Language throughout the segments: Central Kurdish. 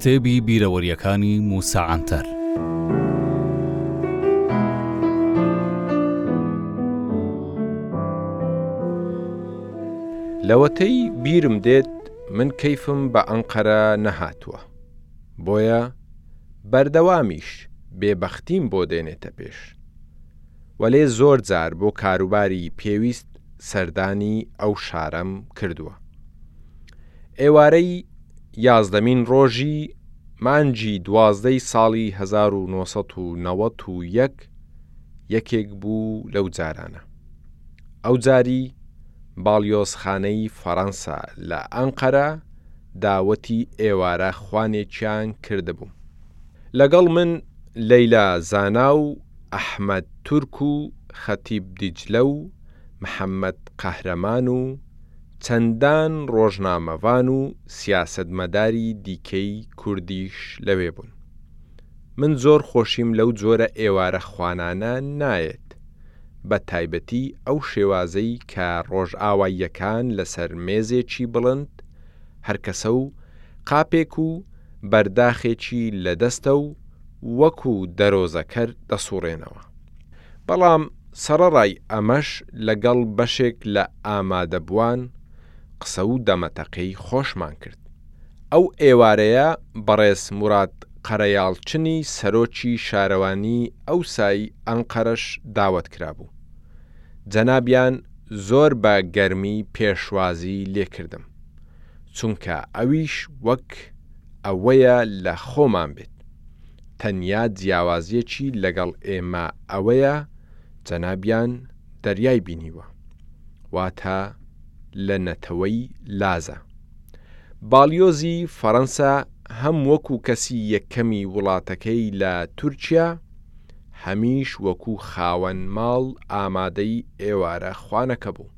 کتێبی بیرەوەریەکانی موسا عەنتەر لەوەتەی بیرم دێت من کەیفم بە ئەنقەرە نەهاتووە بۆیە بەردەوامیش بێبەختیم بۆ دێنێتە پێش وەلێ زۆر جار بۆ کاروباری پێویست سەردانی ئەو شارەم کردووە. ئێوارەی یازدەمین ڕۆژی مانگی دوازدەی ساڵی هەزار و نۆ سەد و نەوەد و یەک یەکێک بوو لەو جارانە. ئەو جاری باڵیۆزخانەی فەرەنسا لە ئەنقەرە داوەتی ئێوارە خوانێکیان کردبووم. لەگەڵ من لەیلا زانا و ئەحمەد تورک و خەتیب دیجلە و محەمەد قەهرەمان و چەندان ڕۆژنامەڤان و سیاسەتمەداری دیکەی کوردیش لەوێ بوون. من زۆر خۆشیم لەو جۆرە ئێوارە خوانانە نایەت، بە تایبەتی ئەو شێوازەی کە ڕۆژئاواییەکان لەسەر مێزێکی بڵند، هەرکەسە و قاپێک و بەرداخێکی لە دەستە و وەکو دەرۆزەکەر دەسوڕێنەوە. بەڵام سەڕەڕای ئەمەش لەگەڵ بەشێک لە ئامادەبووان قسە و دەمەتەقێی خۆشمان کرد. ئەو ئێوارەیە بەڕێز موراد قەرەیاڵچنی سەرۆکی شارەوانیی ئەوسای ئەنقەرەش داوەت کرابوو. جەنابیان زۆر بە گەرمی پێشوازی لێکردم. چونکە ئەویش وەک ئەوەیە لە خۆمان بێت، تەنیا جیاوازیەکی لەگەڵ ئێمە ئەوەیە جەنابیان دەریای بینیوە واتە لە نەتەوەی لازە. باڵیۆزی فەرەنسا هەم وەکو کەسی یەکەمی وڵاتەکەی لە تورکیا هەمیش وەکو خاوەن ماڵ ئامادەی ئێوارە خوانەکە بوو.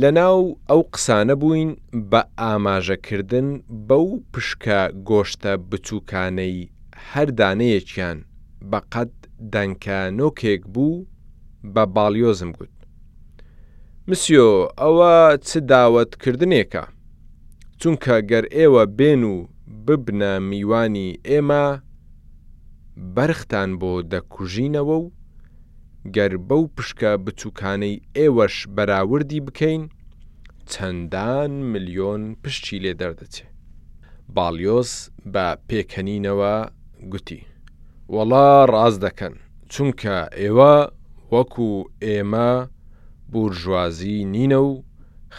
لەناو ئەو قسانە بووین بە ئاماژە کردن بەو پشکە گۆشتە بچووکانەی هەر دانەیەکیان بە قەد دەنکە نۆکێک بوو بە باڵیۆزم گوت، مسیۆ ئەوە چ داوەت کردنێکە، چونکە گەر ئێوە بێن و ببنە میوانی ئێمە بەرختان بۆ دەکوژینەوە و گەر بەو پشکە بچوکانەی ئێوەش بەراوردی بکەین چەندان ملیۆن پشکی لێ دەردەچێ. باڵیۆز بە پێکەنینەوە گوتی، وەڵا ڕاست دەکەن، چونکە ئێوە وەکو ئێمە بورژوازی نینە و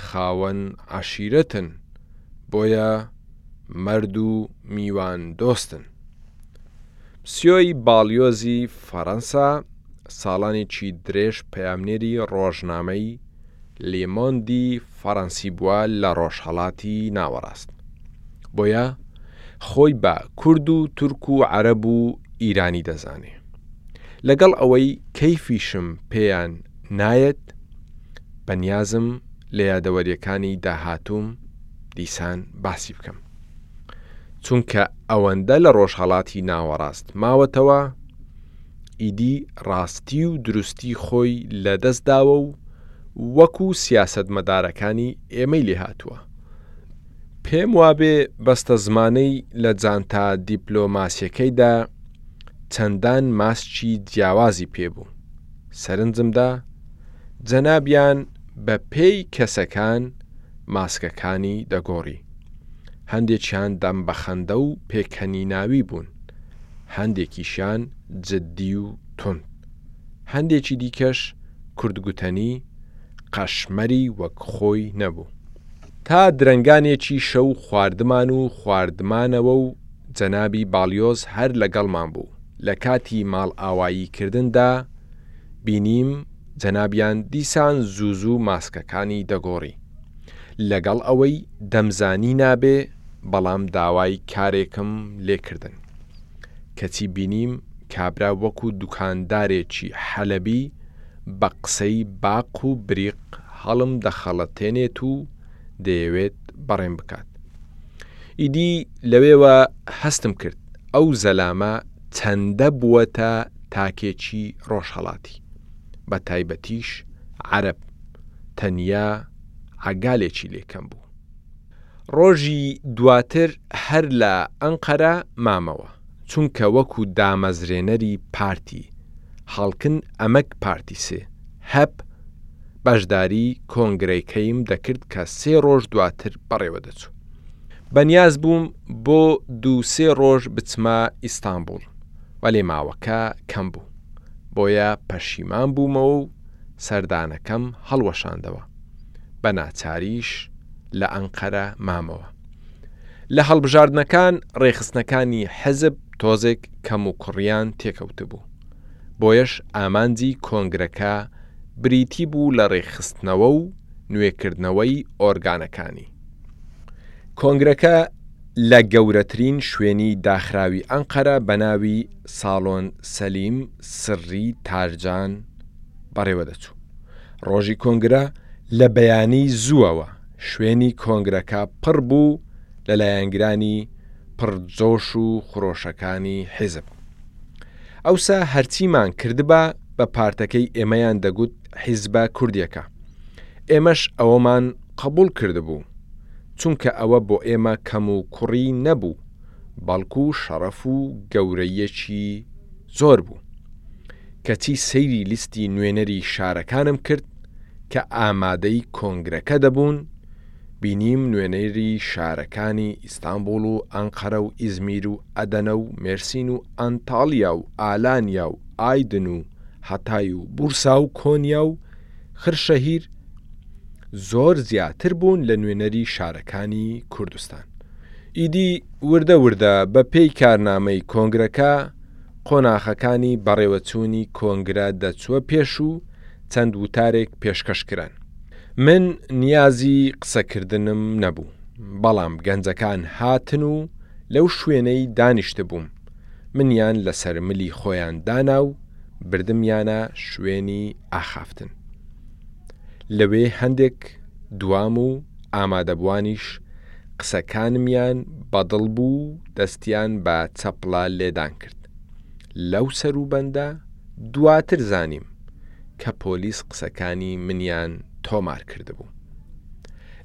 خاوەن عەشیرەتن، بۆیە مەرد و میواندۆستن. سیۆی باڵیۆزی فەرەنسا ساڵانێکی درێژ پەیامنێری ڕۆژنامەی لیمۆندی فەرەنسی بووە لە ڕۆژهەڵاتی ناوەڕاست بۆیە خۆی بە کورد و تورک و عەرەب و ئیرانی دەزانێ لەگەڵ ئەوەی کەیفیشم پێیان نایەت بەنیازم لە یادەوەریەکانی داهاتووم دیسان باسی بکەم. چونکە ئەوەندە لە ڕۆژهەڵاتی ناوەڕاست ماوەتەوە ئیدی ڕاستی و دروستی خۆی لەدەستداوە و وەکو سیاست مەدارەکانی ئێمەی لێهاتووە پێم وابێ بەستە زمانەی لە جانتا دیپلۆماسیەکەیدا چەندان ماسکی جیاوازی پێبوو سەرنجمدا جەنابیان بە پێی کەسەکان ماسکەکانی دەگۆڕی هەندێکیان دەم بە خەندە و پێکەنیناوی بوون، هەندێکیشیان جددی و توند. هەندێکی دیکەش کوردگوتەنی قەشمەری وەک خۆی نەبوو. تا درەنگانێکی شەو خواردمان و خواردمانەوە و جەنابی باڵیۆز هەر لەگەڵمان بوو. لە کاتی ماڵئاواییکردندا بینیم جەنابیان دیسان زوو زوو ماسکەکانی دەگۆڕی. لەگەڵ ئەوەی دەمزانی نابێ بەڵام داوای کارێکم لێ کردن کەچی بینیم کابرا وەکو دوکاندارێکی حەلەبی بە قسەی باق و بریق هەڵم دەخەڵەتێنێت و دەیەوێت بەڕێم بکات ئیدی لەوێوە هەستم کرد ئەو زەلامە چەندە بووەتە تاکێکی ڕۆژهەڵاتی بە تایبەتیش عەرەب تەنیا عەگالێکی لێ کەم بوو. ڕۆژی دواتر هەر لە ئەنقەرە مامەوە، چونکە وەکو دامەزرێنەری پارتی، هاڵکن ئەمەک پارتیسێ، هەپ، بەشداری کۆنگرەیکەیم دەکرد کە سێ ڕۆژ دواتر بەڕێوە دەچوو. بەنیاز بووم بۆ دوو سێ ڕۆژ بچمە ئیستانبوڵ، وەلێ ماوەکە کەم بوو، بۆیە پەشیمان بوومەوە و، سەردانەکەم هەڵوەشاندەوە، بە ناچاریش لە ئەنقەرە مامەوە. لە هەڵبژاردنەکان ڕێکخستنەکانی حزب تۆزێک کەموکوڕیان تێکەوتبوو، بۆیەش ئامانجی کۆنگرەکە بریتی بوو لە ڕێکخستنەوە و نوێکردنەوەی ئۆرگانەکانی. کۆنگرەکە لە گەورەترین شوێنی داخراوی ئەنقەرە بە ناوی ساڵۆن سەلیم سڕی تارجان، بەڕێوەدەچوو. ڕۆژی کۆنگرە لە بەیانی زووەوە شوێنی کۆنگرەکە پڕ بوو لە لایەنگرانی پڕ جۆش و خرۆشەکانی حیزب. ئەوسا هەرچیمان کردبا بە پارتەکەی ئێمەیان دەگوت حیزبە کوردیەکە. ئێمەش ئەوەمان قبوڵ کردبوو. چونکە ئەوە بۆ ئێمە کەم و کوڕی نەبوو، بەڵکو شەڕەف و گەورەییەکی زۆر بوو. کەچی سەیری لیستی نوێنەری شارەکانم کرد کە ئامادەی کۆنگرەکە دەبوون، بینیم نوێنەری شارەکانی ئیستانبوڵ و ئەنقەرە و ئیزمیر و ئەدەنە و مێرسین و ئەنتاڵیا و ئالانیا و ئایدن و هەتای و بورسا و کۆنیا و خرشەهیر زۆر زیاتر بوون لە نوێنەری شارەکانی کوردستان. ئیدی وردە وردە بەپێی کارنامەی کۆنگرەکە، قۆناخەکانی بەڕێوەچوونی کۆنگرە دەچووە پێش و چەند وتارێک پێشکەش کران. من نیازی قسەکردنم نەبوو، بەڵام گەنجەکان هاتن و لەو شوێنەی دانیشتبووم منیان لەسەر ملی خۆیان دانا و بردمیانە شوێنی ئاخافتن. لەوێ هەندێک دوام و ئامادەبووانیش قسەکانمیان بەدڵ بوو، دەستیان بە چەپڵە لێدان کرد لەو سەروبەندە، دواتر زانیم کە پۆلیس قسەکانی منیان تۆمار کردبوو.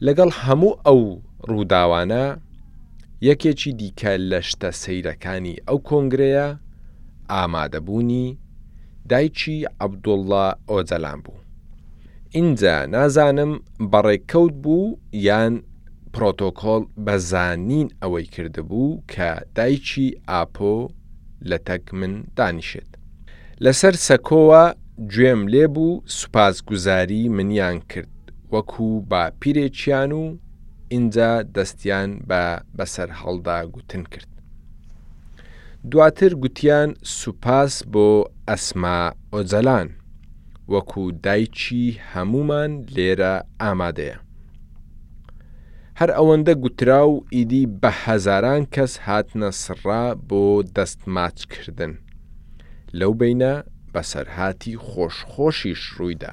لەگەڵ هەموو ئەو ڕووداوانە، یەکێکی دیکە لە شتە سەیرەکانی ئەو کۆنگرەیە ئامادەبوونی دایکی عەبدوڵڵا ئۆجەلان بوو. ئینجا نازانم بەڕێککەوت بوو یان پرۆتۆکۆڵ بە زانین ئەوەی کردبوو کە دایکی ئاپۆ لەتەک من دانیشێت لەسەر سەکۆوە گوێم لێ بوو سوپاس گوزاری منیان کرد وەکو باپیرێکیان و ئینجا دەستیان بە بەسەر هەڵدا گوتن کرد دواتر گوتیان سوپاس بۆ ئەسما ئۆجەلان وەکو دایکی هەموومان لێرە ئامادەیە. هەر ئەوەندە گوترا و ئیدی بە هەزاران کەس هاتنە سڕا بۆ دەست ماچ کردن. لەو بەینە بەسەرهاتی خۆش خۆشیش ڕوویدا.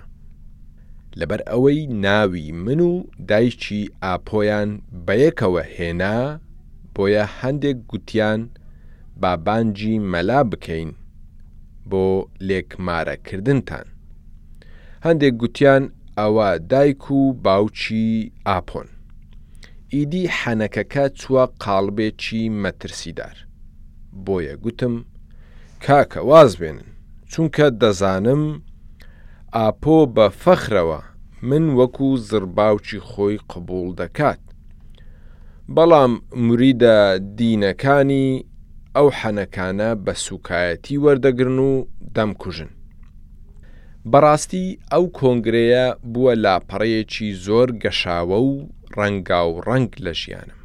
لەبەر ئەوەی ناوی من و دایکی ئاپۆیان بەیەکەوە هێنا بۆیە هەندێک گوتیان با بانگی مەلا بکەین بۆ لێک مارە کردنتان هەندێک گوتیان ئەوە دایک و باوکی ئاپۆن ئیدی حەنەکەکە چووە قاڵبێکی مەترسیدار بۆیە گوتم کاکە واز بێنن چونکە دەزانم ئاپۆ بە فەخرەوە من وەکو زڕباوکی خۆی قبوڵ دەکات بەڵام موریدە دینەکانی ئەو حەنەکانە بە سوکایەتی وەردەگرن و دەمکوژن بەڕاستی ئەو کۆنگرەیە بووە لاپەڕەیەکی زۆر گەشاوە و ڕەنگا و ڕەنگ لە ژیانم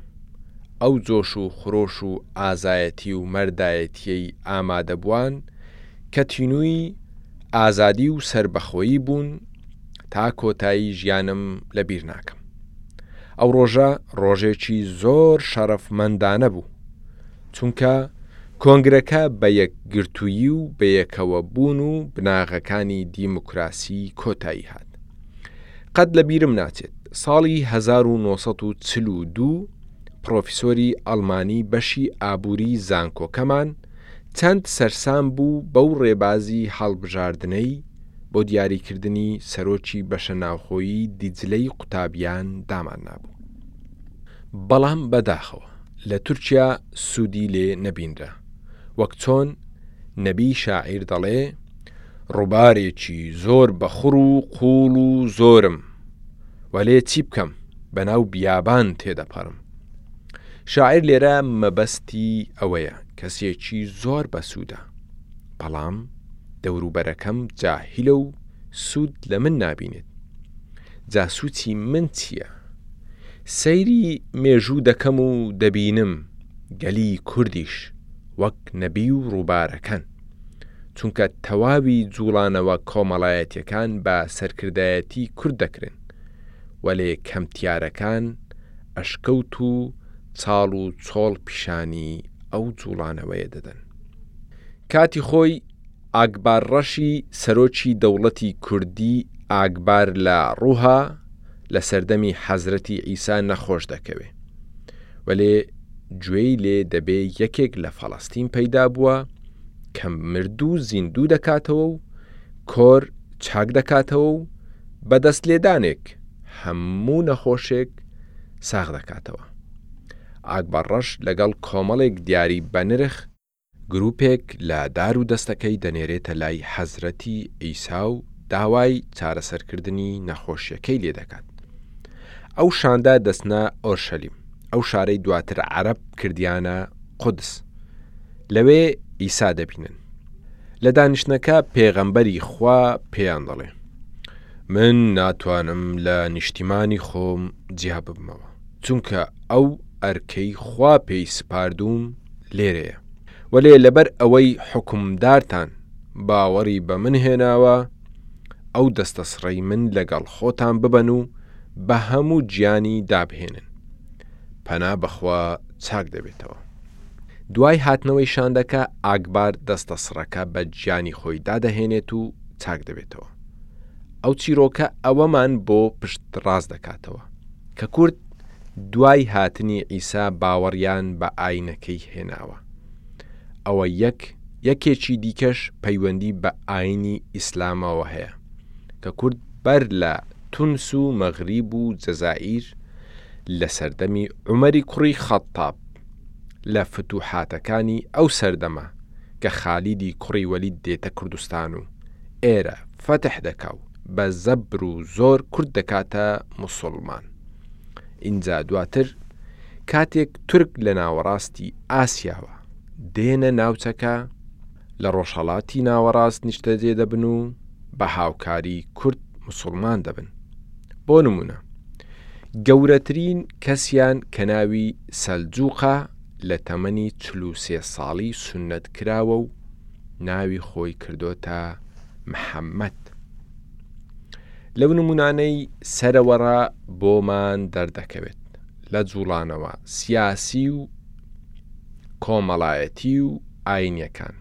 ئەو جۆش و خرۆش و ئازایەتی و مەردایەتیەی ئامادەبووان کە تینووی ئازادی و سەربەخۆیی بوون تا کۆتایی ژیانم لە بیر ناکەم ئەو ڕۆژە ڕۆژێکی زۆر شەڕەفمەندانە بوو چونکە کۆنگرەکە بە یەکگرتووی و بەیەکەوە بوون و بناغەکانی دیموکراسی کۆتایی هات قەت لە بیرم ناچێت ساڵی 1942 پرۆفیسۆری ئەڵمانی بەشی ئابووری زانکۆکەمان چەند سەرسام بوو بەو ڕێبازی هەڵبژاردنەی بۆ دیاریکردنی سەرۆکی بەشە ناوخۆیی دیجلەی قوتابیان دامان نابوو. بەڵام بەداخەوە لە تورکیا سوودی لێ نەبینرا، وەک چۆن نەبی شاعیر دەڵێ، ڕووبارێکی زۆر بەخوڕ و قووڵ و زۆرم، وەلێ چی بکەم بەناو بیابان تێدەپەڕم. شاعیر لێرە مەبەستی ئەوەیە کەسێکی زۆر بەسوودە بەڵام دەوروبەرەکەم جاهیلە و سوود لە من نابینێت جاسوچی من چییە؟ سەیری مێژوو دەکەم و دەبینم گەلی کوردیش وەک نەبی و ڕووبارەکان چونکە تەواوی جوڵانەوە کۆمەڵایەتیەکان بە سەرکردایەتی کورد دەکرێن وەلێ کەمتیارەکان ئەشکەوت و چاڵ و چۆڵ پیشانی ئەو جوڵانەوەیە دەدەن. کاتی خۆی ئاگبار ڕەشی سەرۆکی دەوڵەتی کوردی ئاگبار لە ڕووها لە سەردەمی حەزرەتی ئیسا نەخۆش دەکەوێ وەلێ گوێی لێ دەبێ یەکێک لە فەڵەستین پەیدا بووە کە مردوو زیندوو دەکاتەوە و کۆر چاک دەکاتەوە و بە دەست لێدانێک هەموو نەخۆشێک ساغ دەکاتەوە. ئاگ بە ڕەش لەگەڵ کۆمەڵێک دیاری بەنرخ، گروپێک لە دار و دەستەکەی دەنێرێتە لای حەزرەتی عیسا و داوای چارەسەرکردنی نەخۆشیەکەی لێ دەکات. ئەو شاندە دەستنە ئۆرشەلیم، ئەو شارەی دواتر عەرەب کردیانە قودس. لەوێ عیسا دەبینن. لە دانیشتنەکە پێغەمبەری خوا پێیان دەڵێ من ناتوانم لە نیشتیمانی خۆم جیا ببمەوە چونکە ئەو ئەرکەی خوا پێی سپاردووم لێرەیە وەلێ لەبەر ئەوەی حکومدارتان باوەڕی بە من هێناوە ئەو دەستەسڕەی من لەگەڵ خۆتان ببەن و بە هەموو گیانی دابهێنن پەنا بەخوا چاک دەبێتەوە. دوای هاتنەوەی شاندەکە ئاگبار دەستە سڕەکە بە گیانی خۆی دادەهێنێت و چاک دەبێتەوە. ئەو چیرۆکە ئەوەمان بۆ پشت ڕاست دەکاتەوە کە کورد دوای هاتنی ئیسا باوەڕیان بە ئاینەکەی هێناوە. ئەوە یەک یەکێکی دیکەش پەیوەندی بە ئاینی ئیسلامەوە هەیە کە کورد بەر لە تونس و مەغریب و جەزائیر لە سەردەمی عومەری کوڕی خەتتاب لە فتوحاتەکانی ئەو سەردەمە کە خالیدی کوڕی وەلید دێتە کوردستان و ئێرە فەتح دەکا و بە زەبر و زۆر کورد دەکاتە موسوڵمان ئینجا دواتر کاتێک تورک لە ناوەڕاستی ئاسیاوە دێنە ناوچەکە لە ڕۆژهەڵاتی ناوەڕاست نیشتەجێ دەبن و بە هاوکاری کورد مسوڵمان دەبن بۆ نمونە گەورەترین کەسیان کە ناوی سەلجوقە لە تەمەنی چلوسێ ساڵی سنت کراوە و ناوی خۆی کردۆتە محەممەد لەو نمونانەی سەرەوەڕا بۆمان دەردەکەوێت لە جوڵانەوە سیاسی و کۆمەڵایەتی و ئاینیەکان،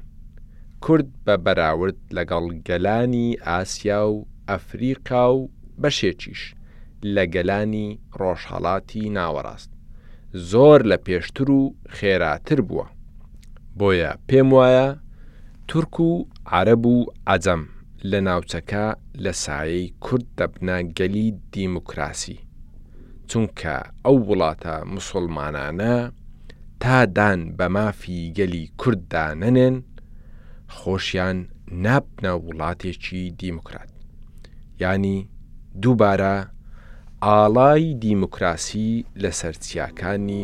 کورد بە بەراورد لەگەڵ گەلانی ئاسیا و ئەفریقا و بەشێکیش لە گەلانی ڕۆژهەڵاتی ناوەڕاست زۆر لە پێشتر و خێراتر بووە، بۆیە پێم وایە تورک و عەرەب و عەجەم لە ناوچەکە لە سایەی کورد دەبنە گەلی دیموکراسی. چونکە ئەو وڵاتە موسوڵمانانە تا دان بە مافی گەلی کورددا نەنێن خۆشیان نابنە وڵاتێکی دیموکرات یانی دووبارە ئاڵای دیموکراسی لەسەر چیاکانی